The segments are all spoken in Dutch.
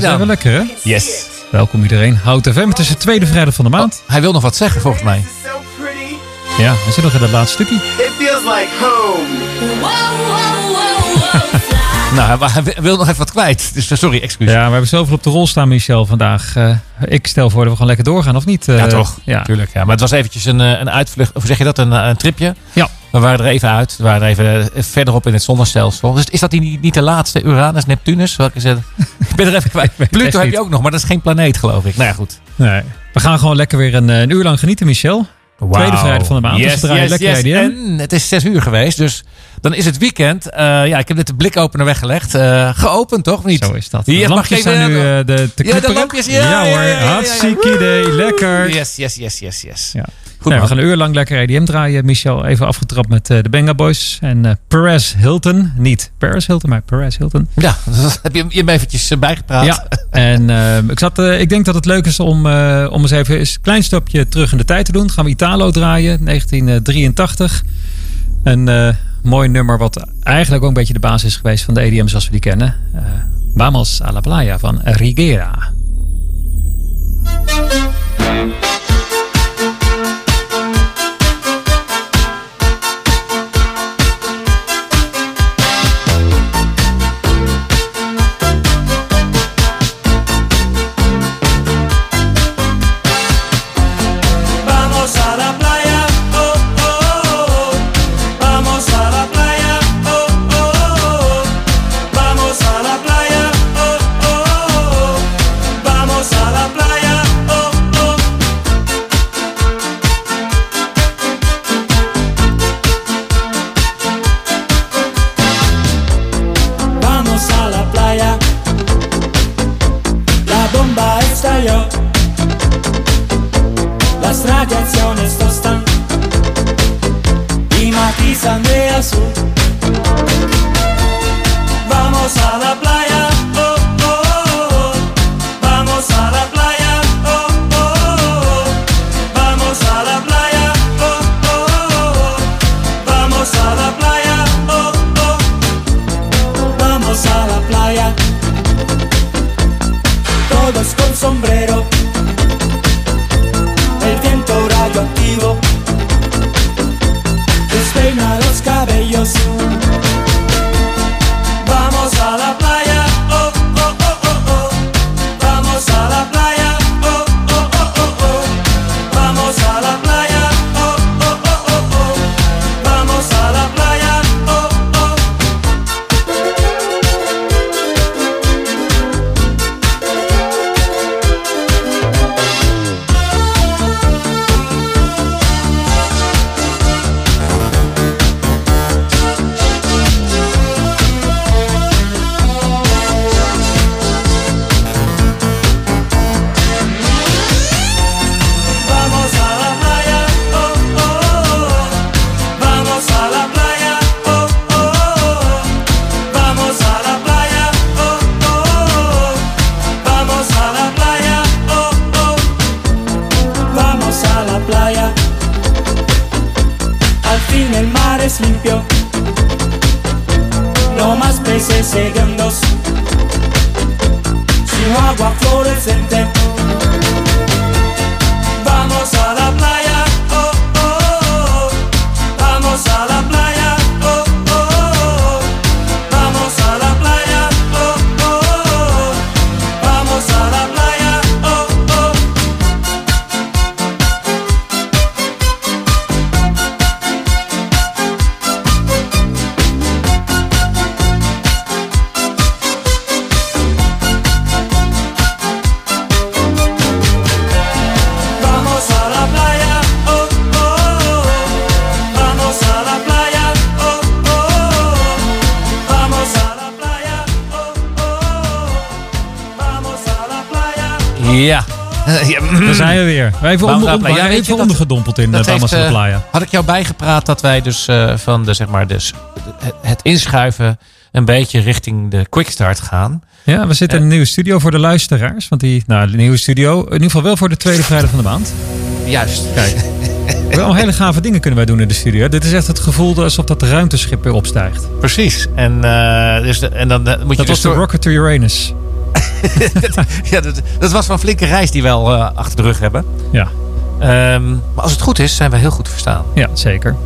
Dat zijn we lekker, hè? Yes. Welkom iedereen. Hout FM. Het is de tweede vrijdag van de maand. Hij wil nog wat zeggen volgens mij. Ja, we zitten nog in het laatste stukje. it feels like home. Nou, hij- hij wil nog even wat kwijt. Dus eh, sorry, excuus. Ja, we hebben zoveel op de rol staan, Michel, vandaag. Eh, ik stel voor dat we gewoon lekker doorgaan, of niet? Eh, Ja, toch? Ja. Tuurlijk. Ja. Maar het was eventjes een, een uitvlucht. Of hoe zeg je dat? Een, een tripje. Ja. We waren er even uit. We waren er even eh, verderop in het zonnestelsel. Dus is dat niet, niet de laatste? Uranus, Neptunus? Welke is het? Ik ben er even kwijt. Pluto heb je ook nog, maar dat is geen planeet, geloof ik. Nou ja, goed. Nee. We gaan gewoon lekker weer een, eh, een uur lang genieten, Michel. Tweede vrijdag van de maand. dus we draaien lekker EDM. En het is zes uur geweest, dus dan is het weekend. Eh, ja, ik heb net de blikopener weggelegd. Geopend, toch? Niet? Zo is dat. Hier, de mag lampjes ik even- zijn nu de, te Ja, de lampjes, ja, ja, hoor, ja, ja. hartstikke idee. Lekker. Yes, yes, yes, yes, yes. Goed, Nee, we gaan een uur lang lekker EDM draaien. Michel, even afgetrapt met eh, de Benga Boys. En eh Perez Hilton. Niet Paris Hilton, maar Perez Hilton. Ja, dat heb je hem eventjes eh, bijgepraat. Ja, en ik, zat, ik denk dat het leuk is om, om eens even een klein stapje terug in de tijd te doen. Dan gaan we Italo draaien, 1983. Een mooi nummer wat eigenlijk ook een beetje de basis is geweest van de EDM zoals we die kennen. Vamos a la playa van Rigera. Even, onder, ja, je, even dat- ondergedompeld in de heeft, a la eh, playa. had ik jou bijgepraat dat wij dus eh, van de, zeg maar, dus, het, inschuiven een beetje richting de quickstart gaan. Ja, we zitten in een nieuwe studio voor de luisteraars. Want die, nou, de nieuwe studio, in ieder geval wel voor de tweede vrijdag van de maand. Juist. Kijk, wel hele gave dingen kunnen wij doen in de studio. Dit is echt het gevoel alsof dat ruimteschip weer opstijgt. Precies. En, eh, dus de- en dan eh, moet je Dat dus was de door- Rocket to Uranus. ja, dat, dat was wel een flinke reis die we al eh, achter de rug hebben. Ja, Ehm, maar als het goed is, zijn we heel goed te verstaan. ja zeker.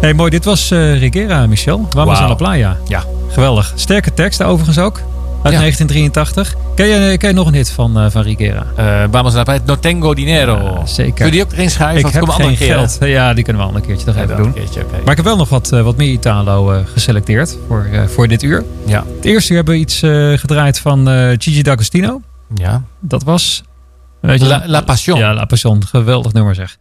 Hey, mooi. Dit was eh Rigera, Michel. Vamos Wauw. a la playa. Ja. Geweldig. Sterke tekst overigens ook. Uit Ja. 1983. Ken je, ken je nog een hit van, eh, van Rigera? Eh vamos la. No tengo dinero. Ja, zeker. Kun je die ook erin schuiven? ik heb geen andere geld. Ja, die kunnen we al een keertje nog Ja, even doen. keertje. Maar ik heb wel nog wat, eh, wat meer Italo eh, geselecteerd voor, eh, voor dit uur. Ja. Het eerste uur hebben we iets eh, gedraaid van eh, Gigi D'Agostino. ja. Dat was... Weet je, La, La Passion. Ja, La Passion. Geweldig nummer zeg.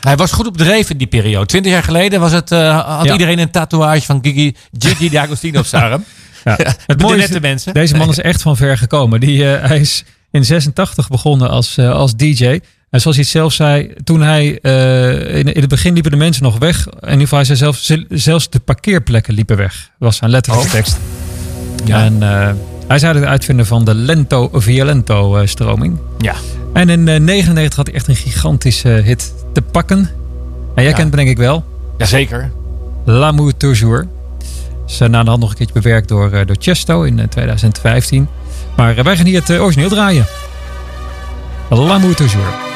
Hij was goed op dreef in die periode. Twintig jaar geleden was het, eh, had Ja. iedereen een tatoeage van Gigi, Gigi D'Agostino op zijn arm. Ja. Het mooie nette mensen. deze man is echt van ver gekomen. Die, eh, hij is in 86 begonnen als, eh, als DJ. En zoals hij het zelf zei, toen hij eh, in, in het begin liepen de mensen nog weg. In ieder geval, hij zei zelf, zel- zelfs de parkeerplekken liepen weg. Was zijn letterlijke Oh. tekst. Ja. En hij zou het uitvinden van de Lento Violento stroming. Ja. En in eh, 99 had hij echt een gigantische hit te pakken. En jij Ja. kent het denk ik wel. Jazeker. L'amour toujours. Is eh, na de hand nog een keertje bewerkt door, eh, door Chesto in eh, 2015. Maar eh, wij gaan hier het eh, origineel draaien. L'amour toujours.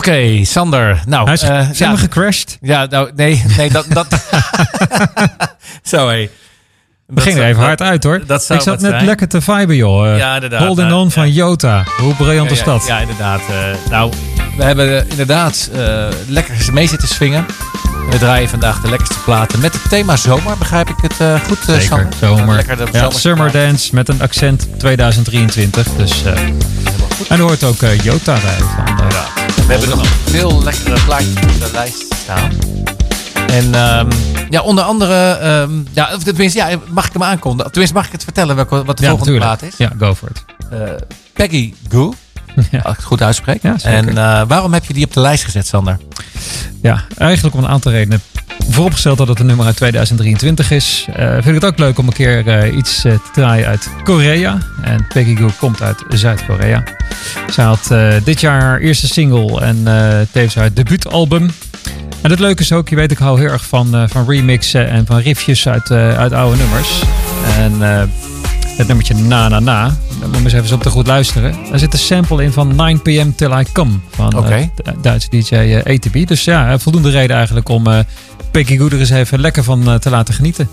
Oké, Sander. Nou, Hij is, eh, zijn ja, we gecrashed? ja, nou, nee, nee, dat... dat Zo, hé. We gingen er even hard uit hoor. dat zou ik zat net zijn. lekker te viben joh. Eh, Ja, inderdaad. Holding Nou, On van. Jota. Hoe briljant is ja, dat? Ja, inderdaad. eh, nou, we hebben eh, inderdaad eh, lekker mee zitten swingen. We draaien vandaag de lekkerste platen met het thema zomer. Begrijp ik het eh, goed, eh, Zeker, Sander? zomer. Ja, Summer. Dance met een accent 2023. Dus, eh, en er hoort ook eh, Jota bij. Van, Ja. We hebben nog veel lekkere plaatjes op de lijst staan. En ehm, ja, onder andere, ehm, ja, of tenminste, ja, mag ik hem aankondigen? Tenminste, mag ik het vertellen welke, wat de ja, volgende natuurlijk. plaat is? Ja, go for it. Eh, Peggy Goo, ja. als ik het goed uitspreek. Ja, en eh, waarom heb je die op de lijst gezet, Sander? ja, eigenlijk om een aantal redenen. Vooropgesteld dat het een nummer uit 2023 is. eh, vind ik het ook leuk om een keer eh, iets te draaien uit Korea. En Peggy Goo komt uit Zuid-Korea. Zij had dit jaar haar eerste single en tevens haar debuutalbum. En het leuke is ook, je weet ik hou heel erg van, van remixen en van riffjes uit, uit oude nummers. En het nummertje Na Na Na, daar moet je eens even op te goed luisteren. Daar zit een sample in van 9 p.m. Till I Come van eh, Duitse DJ eh, ATB. Dus ja, voldoende reden eigenlijk om eh Peggy eens even lekker van eh, te laten genieten.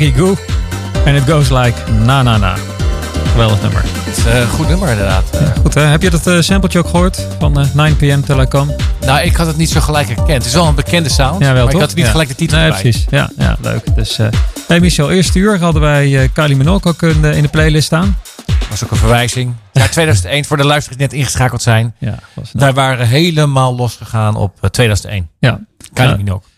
Peggy Goo. En it goes like na na na. Geweldig nummer. Het is eh, een goed nummer inderdaad. Eh, Goed, hè? heb je dat eh sampletje ook gehoord van eh, 9 p.m. Till I Come? Nou, ik had het niet zo gelijk herkend. Het is wel een bekende sound, Ja, wel maar toch? ik had niet Ja. gelijk de titel Nee, erbij. precies. Ja, ja leuk. Dus, hey Michel, eerste uur hadden wij Kylie Minogue ook in, de- in de playlist staan. Was ook een verwijzing. Naar 2001, voor de luisteraars die net ingeschakeld zijn. Ja, was Daar waren helemaal losgegaan op eh, 2001. ja. Kylie Ja. Minogue.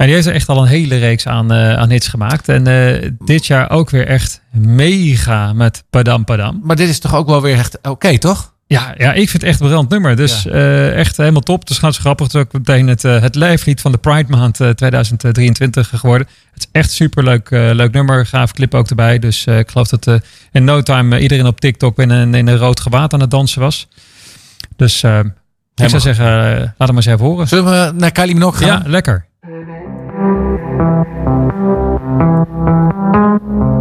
En die heeft er echt al een hele reeks aan, eh, aan hits gemaakt. En eh, dit jaar ook weer echt mega met Padam Padam. Maar dit is toch ook wel weer echt oké, toch? Ja, ja, ik vind het echt een briljant nummer. Dus eh, echt helemaal top. Dus gaat zo grappig. Het is ook meteen het, het lijflied van de Pride Maand eh, 2023 geworden. Het is echt super leuk, leuk nummer. Gaaf clip ook erbij. Dus eh, ik geloof dat eh, in no time iedereen op TikTok in een, in een rood gewaad aan het dansen was. Dus ik zou zeggen, laat hem maar eens even horen. Zullen we naar Kylie Minogue gaan? Ja, lekker. thank you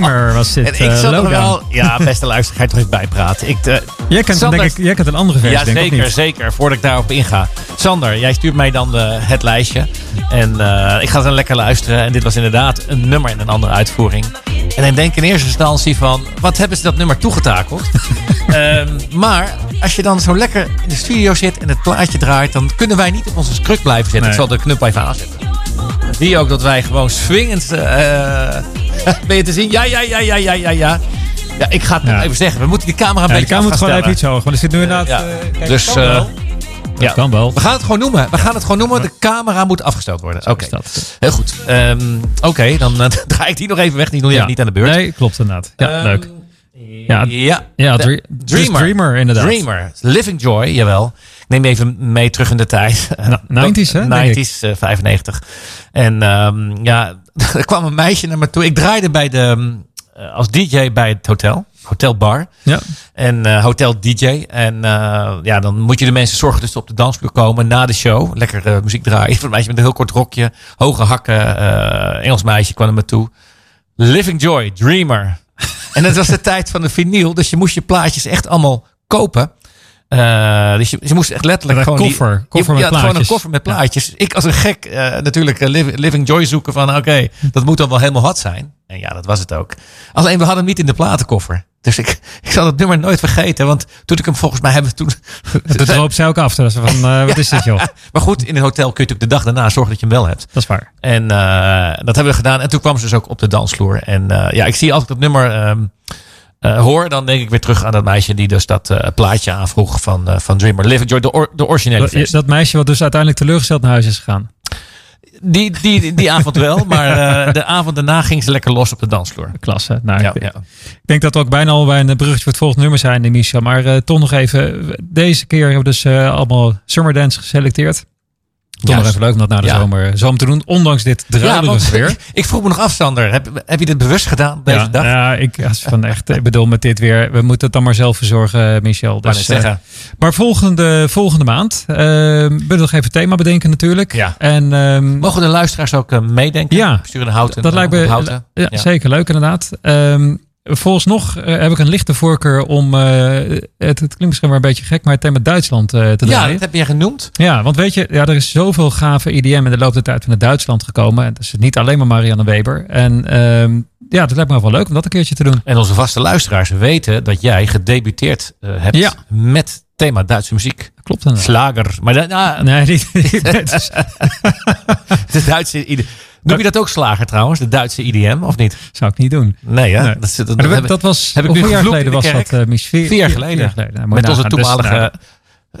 Was dit. En ik eh, zat er lowdown. wel... Ja, beste luisteraar, ga je toch even bijpraten. Ik, eh, Jij kent, Sander- denk ik, jij kent een andere versie, Ja, denk zeker, niet? zeker. Voordat ik daarop inga. Sander, jij stuurt mij dan de, het lijstje. En eh, ik ga dan lekker luisteren. En dit was inderdaad een nummer in een andere uitvoering. En dan denk ik in eerste instantie van... Wat hebben ze dat nummer toegetakeld? Ehm, maar als je dan zo lekker in de studio zit en het plaatje draait... dan kunnen wij niet op onze skruk blijven zitten. Nee. Ik zal de knuppel even aanzetten. Zie je ook dat wij gewoon swingend... eh, ben je te zien? Ja, ja, ja, ja, ja, ja, ja. Ja, ik ga het Ja. even zeggen. We moeten die camera een Ja, de beetje kamer moet gewoon even iets hoger. Want er zit nu inderdaad... Ja. eh, kijk, Dus, dat kan eh, ja. kan wel. We gaan het gewoon noemen. We gaan het gewoon noemen. De camera moet afgesteld worden. Oké. Heel goed. Ehm, Oké, dan eh, draai ik die nog even weg. Die even niet aan de beurt. Nee, klopt inderdaad. Ja, Ehm, leuk. Ja, Ja. ja De- dre- dus Dreamer inderdaad. Dreamer. Living Joy, jawel. Neem je even mee terug in de tijd. Na- 90s, hè, denk 90s, eh, 95. En ehm, ja, er kwam een meisje naar me toe. Ik draaide bij de, ehm, eh, als DJ bij het hotel. Hotel Bar. Ja. En eh, hotel DJ. En eh, ja, dan moet je de mensen zorgen dat ze op de dansvloer komen na de show. Lekker eh, muziek draaien. Van een meisje met een heel kort rokje. Hoge hakken. eh, Engels meisje kwam naar me toe. Living Joy, Dreamer. en het was de tijd van de vinyl. Dus je moest je plaatjes echt allemaal kopen. Eh, dus je, moest echt letterlijk gewoon... die- koffer, koffer je, met ja, gewoon een plaatjes. koffer met plaatjes. Ik als een gek eh, natuurlijk eh, Liv- Living Joy zoeken van... Oké, dat moet dan wel helemaal hot zijn. En ja, dat was het ook. Alleen we hadden hem niet in de platenkoffer. Dus ik, ik zal het nummer nooit vergeten. Want toen ik hem volgens mij hebben toen... Dat droop ze ook af. Dus van, eh, wat is dit joh? Maar goed, in een hotel kun je natuurlijk de dag daarna zorgen dat je hem wel hebt. Dat is waar. En dat hebben we gedaan. En toen kwam ze dus ook op de dansvloer. En ja, ik zie als ik dat nummer ehm, eh, hoor, dan denk ik weer terug aan dat meisje die dus dat eh, plaatje aanvroeg van, eh, van Dreamer. Living Joy, de, or- de originele Dat, dat meisje wat dus uiteindelijk teleurgesteld naar huis is gegaan. Die, die, die avond wel, maar de avond daarna ging ze lekker los op de dansvloer. Klasse. Nou, Ja, ik, ja. ik denk dat we ook bijna al bij een bruggetje voor het volgende nummer zijn, Michel. Maar toch nog even. Deze keer hebben we dus allemaal Summer Dance geselecteerd. Toch nog even leuk om dat na de Ja. zomer, zomer te doen. Ondanks dit druilerige weer. ik, ik vroeg me nog af, Sander. Heb, heb je dit bewust gedaan deze ja, dag? ja, ik, als van echt, ik bedoel met dit weer. We moeten het dan maar zelf verzorgen, eh, Michel. Dus, eh, zeggen. maar volgende, volgende maand eh willen we nog even thema bedenken natuurlijk. Ja. En ehm, Mogen de luisteraars ook eh, meedenken? Ja. Sturen houten. dat lijkt me houten. ja, Ja. zeker leuk inderdaad. Ehm volgens nog eh, heb ik een lichte voorkeur om, eh, het, het klinkt misschien wel een beetje gek, maar het thema Duitsland eh, te Ja, draaien. dat heb je genoemd. Ja, want weet je, ja, er is zoveel gave IDM in de loop der tijd vanuit Duitsland gekomen. En dat is niet alleen maar Marianne Weber. En ehm, ja, dat lijkt me wel leuk om dat een keertje te doen. En onze vaste luisteraars weten dat jij gedebuteerd hebt Ja. met thema Duitse muziek. Klopt dan. Slager. Maar dat, nou, Nee, niet. de Duitse Noem je dat ook slager trouwens? De Duitse IDM of niet? zou ik niet doen. Nee? Nee. Dat, dat, heb dat was, heb ik nu jaar geleden was dat? eh, Mich? Vier, Vier jaar geleden. Vier jaar geleden. Nou, met onze. Dus, toenmalige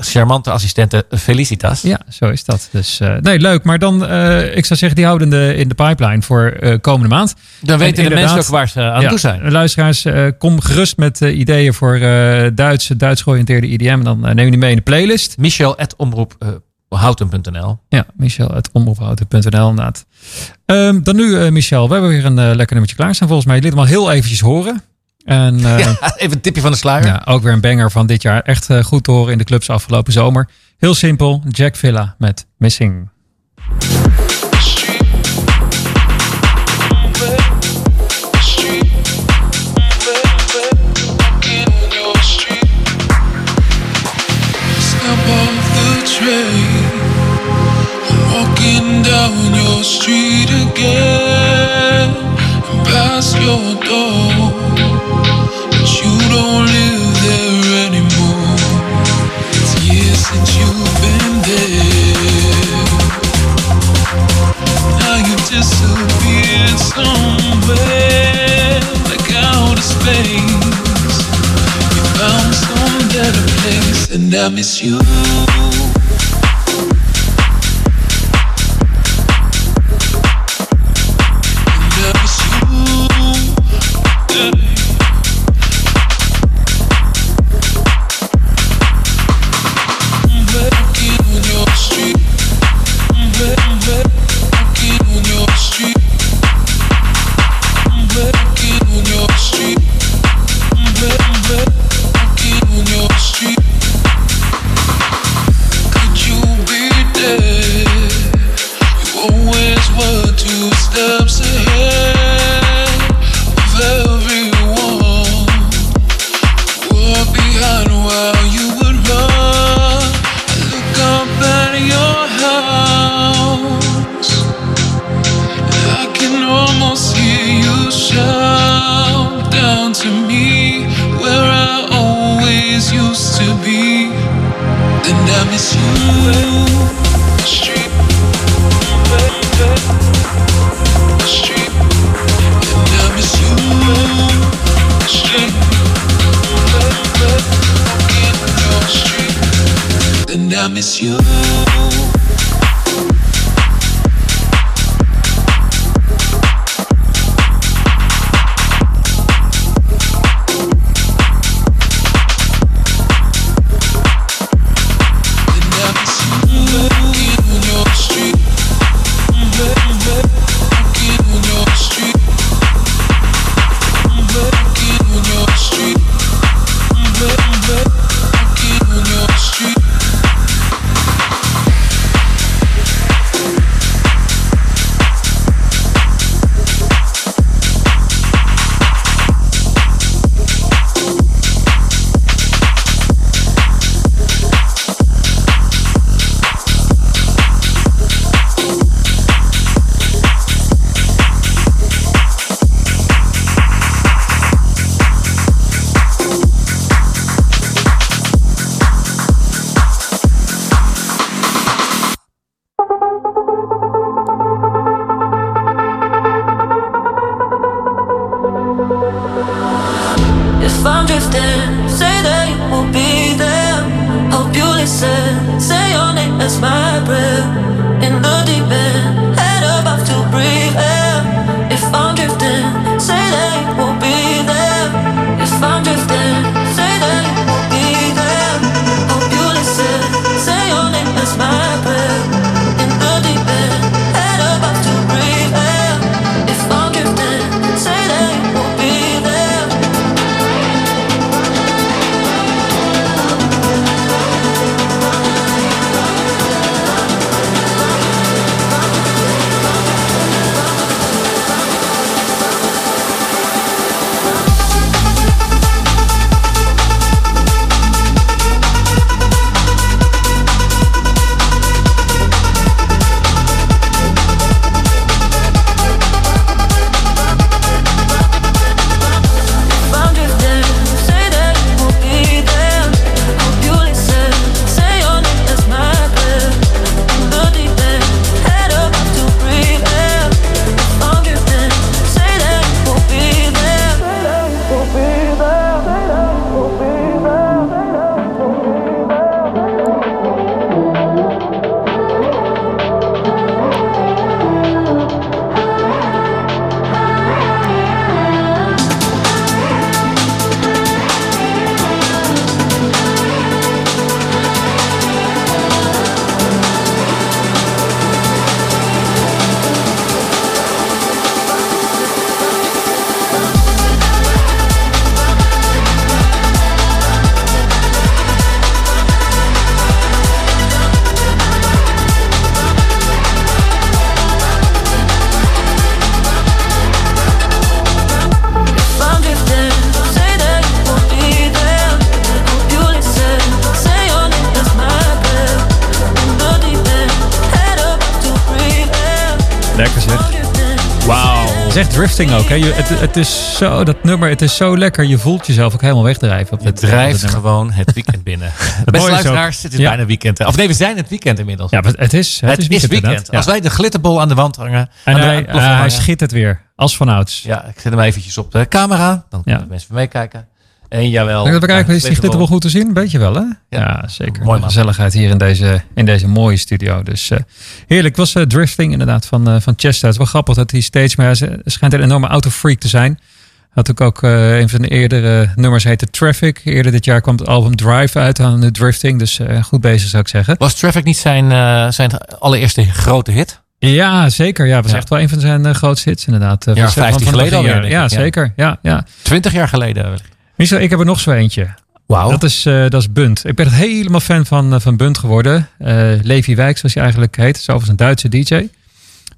charmante assistente Felicitas. Ja, zo is dat. Dus eh, nee, leuk. Maar dan, eh, ik zou zeggen, die houden in de, in de pipeline voor eh, komende maand. Dan weten de mensen ook waar ze aan Ja, toe zijn. Luisteraars, eh, kom gerust met eh, ideeën voor eh Duitse, Duits georiënteerde IDM. En dan eh, neem je die mee in de playlist. Michel at omroep eh, houten.nl. Ja, Michel, het omroephouten.nl inderdaad. Ehm, dan nu, eh, Michel, we hebben weer een eh, lekker nummertje klaarstaan volgens mij. Liet hem al heel eventjes horen. En eh, ja. Ja, even een tipje van de sluier. ook weer een banger van dit jaar. Echt eh, goed te horen in de clubs afgelopen zomer. Heel simpel, Jack Villa met Missing. Train. walking down your street again, and past your door, but you don't live there anymore. It's years since you've been there. Now you've disappeared somewhere, like outer space. You found some better place, and I miss you. drifting ook. Hè? Je, het, het, is zo, dat nummer, het is zo lekker. Je voelt jezelf ook helemaal wegdrijven. Op je drijft gewoon het weekend binnen. De Beste luisteraars, zitten het bijna weekend. Of nee, we zijn het weekend inmiddels. Ja, het is, het, het is weekend. Is weekend. Als wij de glitterbol aan de wand hangen. En hij, hij schittert weer, als vanouds. Ja, ik zet hem eventjes op de camera. Dan kunnen mensen meekijken. En jawel. Denk dat Ja, is die glitter wel goed te zien? Weet je wel, hè? Ja, zeker. Mooi, De man. gezelligheid hier in deze, in deze mooie studio. Dus eh, heerlijk. Het was eh, Drifting inderdaad van, eh van Chester. Het is wel grappig dat hij steeds meer... Hij schijnt een enorme autofreak te zijn. Had ook, ook eh, een van de eerdere nummers heette Traffic. Eerder dit jaar kwam het album Drive uit aan de Drifting. Dus eh, goed bezig zou ik zeggen. Was Traffic niet zijn, eh, zijn allereerste grote hit? Ja, zeker. Ja, was Ja. echt wel een van zijn grootste hits inderdaad. Eh, Ja, van- 15 van het geleden alweer, Ja, zeker. Ja, ja. Twintig jaar geleden. Michel, ik heb er nog zo eentje. Wauw. Dat is, eh, dat is Bunt. Ik ben helemaal fan van, eh, van Bunt geworden. Eh Levi Wijk, zoals hij eigenlijk heet. Overigens een Duitse DJ.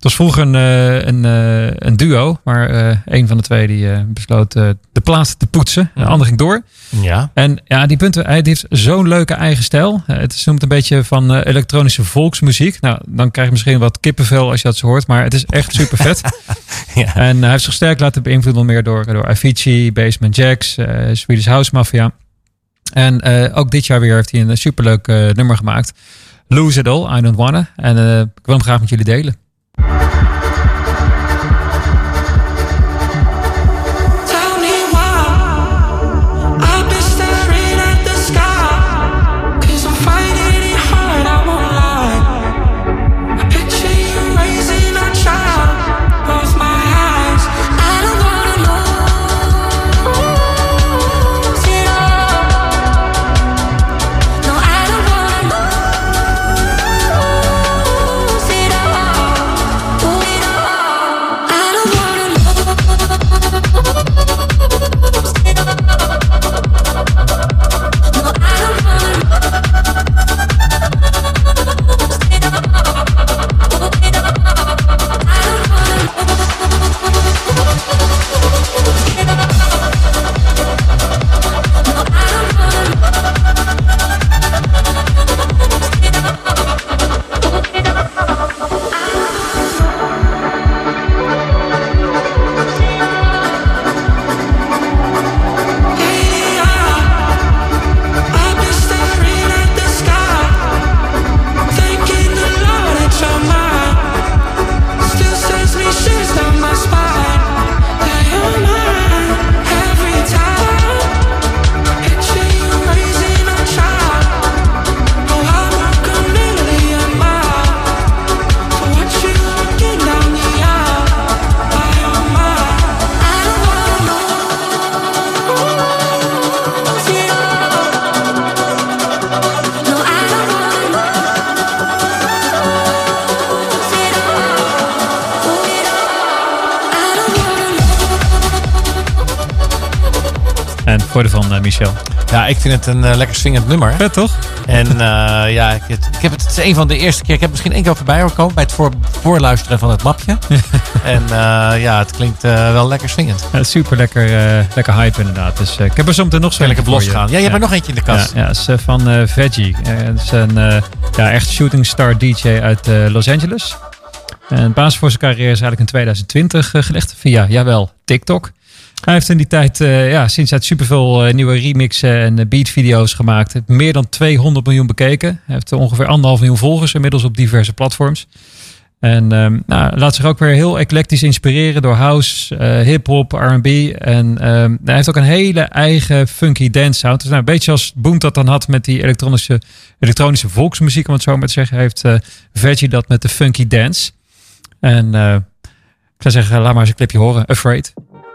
Het was vroeger een, eh, een, eh, een duo. Maar eh, een van de twee die, besloot de plaat te poetsen. De Mhm. ander ging door. Ja. En ja, die Bunt hij heeft zo'n leuke eigen stijl. Het is noemt een beetje van elektronische volksmuziek. Nou, dan krijg je misschien wat kippenvel als je dat zo hoort. Maar het is echt super vet. ja. En hij heeft zich sterk laten beïnvloeden meer door, door Avicii, Basement Jacks, Swedish House Mafia. En ook dit jaar weer heeft hij een superleuk nummer gemaakt. Lose It All, I Don't Wanna. En ik wil hem graag met jullie delen. Thank you. Ik vind het een eh, lekker swingend nummer. Vet toch? En eh, ja, ik, het, ik heb het, het is een van de eerste keer. Ik heb misschien één keer voorbij horen komen bij het voor, voorluisteren van het mapje. en eh, ja, het klinkt wel lekker swingend. Ja, super lekker, lekker hype inderdaad. Dus ik heb er zo meteen nog zo voor je. losgaan. Ja, je hebt er nog eentje in de kast. Ja, ja, is van Veggie. Het is een ja, echt shooting star DJ uit Los Angeles. En de basis voor zijn carrière is eigenlijk in 2020 eh, gelegd via, jawel, TikTok. Hij heeft in die tijd, eh, ja, sinds uit superveel eh, nieuwe remixen en eh, beatvideo's gemaakt. Meer dan 200 miljoen bekeken. Hij heeft ongeveer anderhalf miljoen volgers inmiddels op diverse platforms. En ehm, nou, laat zich ook weer heel eclectisch inspireren door house, hip-hop, RB. En ehm, hij heeft ook een hele eigen funky dance sound. Dus nou, een beetje als Boom dat dan had met die elektronische, elektronische volksmuziek, om het zo maar te zeggen. Heeft Veggie dat met de funky dance. En ik zou zeggen, laat maar eens een clipje horen. Afraid.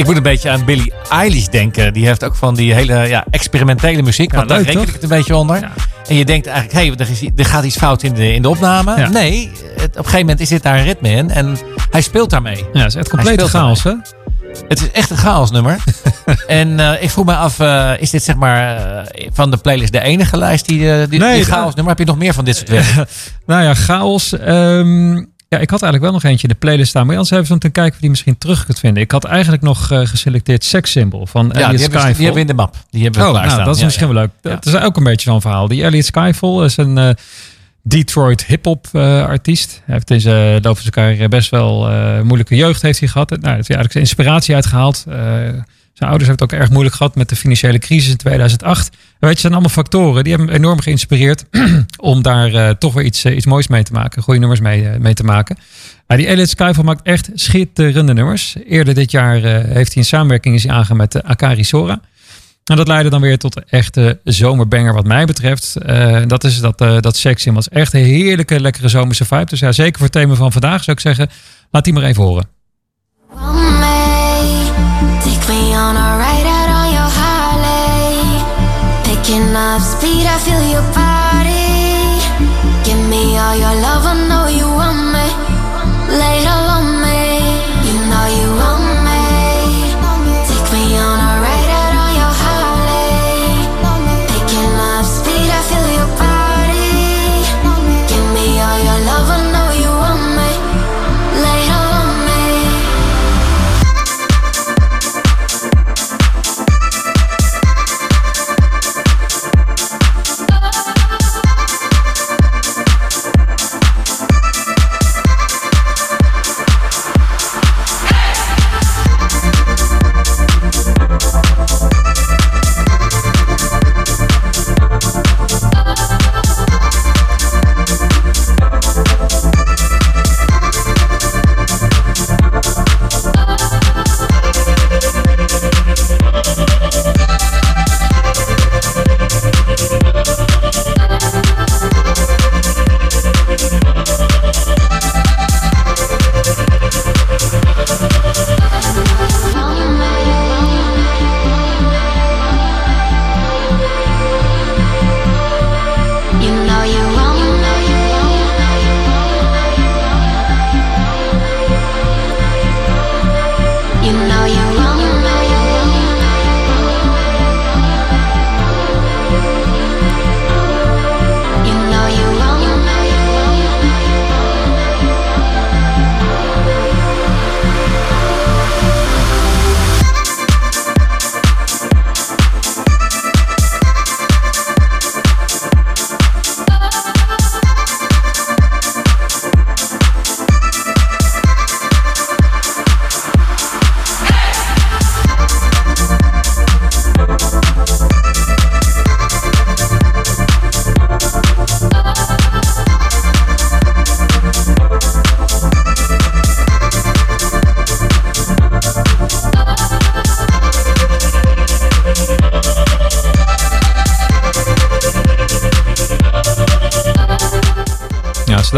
Ik moet een beetje aan Billie Eilish denken. Die heeft ook van die hele ja, experimentele muziek. Ja, want daar reken ik het een beetje onder. Ja. En je denkt eigenlijk, hé, hey, er, is- er gaat iets fout in de, in de opname. Nee, het, op een gegeven moment is dit daar een ritme in. En hij speelt daarmee. Ja, het is echt complete chaos, hè? Het is echt een chaosnummer. en eh, ik vroeg me af, eh, is dit zeg maar eh, van de playlist de enige lijst die, die, Nee, die chaosnummer? Heb je nog meer van dit soort werk? Nou ja, chaos. Ehm, ja, ik had eigenlijk wel nog eentje in de playlist staan. Maar anders even zo te kijken of je die misschien terug kunt vinden. Ik had eigenlijk nog eh, geselecteerd Sex Symbol van ja, Elliot die hebben, we- Skyfall. die hebben we in de map. Die hebben we Oh, nou, dat is Ja, misschien ja. wel leuk. Dat is ook een beetje zo'n verhaal. Die Elliot Skyfall is een eh, Detroit hip-hop eh, artiest. Hij heeft in zijn loop van zijn carrière best wel moeilijke jeugd heeft hij gehad. Nou, daar heeft hij eigenlijk zijn inspiratie uitgehaald. Eh, zijn ouders hebben het ook erg moeilijk gehad met de financiële crisis in 2008. En weet je, zijn allemaal factoren die hebben hem enorm geïnspireerd om daar eh, toch weer iets, eh, iets moois mee te maken. Goede nummers mee, eh, mee te maken. Maar die Elliot Skyfall maakt echt schitterende nummers. Eerder dit jaar heeft hij een samenwerking is aangegaan met Akari Sora. En dat leidde dan weer tot een echte zomerbanger wat mij betreft. Dat is dat, dat sexy was echt een heerlijke, lekkere zomerse vibe. Dus ja, zeker voor het thema van vandaag zou ik zeggen, laat die maar even horen. Take me on a ride out on your Harley. Picking up speed, I feel your body. Give me all your love, I know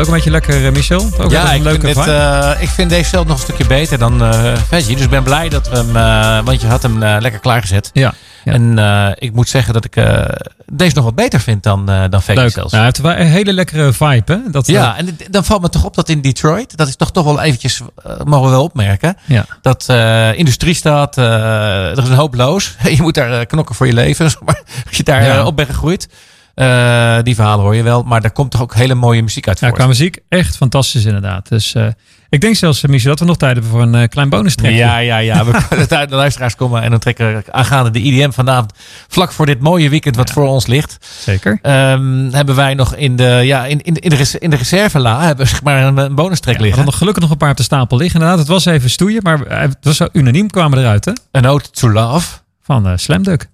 ook een beetje lekker, eh, Michel? Ook Ja, ik leuke vind, dit, eh, ik vind deze zelf nog een stukje beter dan Veggie. Dus ik ben blij dat we hem... want je had hem lekker klaargezet. ja, ja. En ik moet zeggen dat ik deze nog wat beter vind dan, dan Veggie leuk. zelfs. Ja, wel een hele lekkere vibe, hè? Dat, Ja, en dan valt me toch op dat in Detroit, dat is toch toch wel eventjes, mogen we wel opmerken, ja. dat industriestad, er is een hoop loos. Je moet daar knokken voor je leven, als je daar op bent gegroeid. Eh, die verhalen hoor je wel, maar daar komt toch ook hele mooie muziek uit Ja, voort. qua muziek echt fantastisch inderdaad. Dus eh, ik denk zelfs, eh, Michel, dat we nog tijd hebben voor een klein bonus trackje. Ja, ja, ja. We kunnen uit de luisteraars komen en dan trekken we aangaande de IDM vanavond. Vlak voor dit mooie weekend wat voor ons ligt. Zeker. ehm, hebben wij nog in de, ja, in, in, in de, in de reservela hebben we zeg maar een, een bonus track Ja, we liggen. hadden nog gelukkig nog een paar op de stapel liggen. Inderdaad, het was even stoeien, maar het was zo unaniem kwamen eruit, hè? Een ode to love. Van Slam Dunk.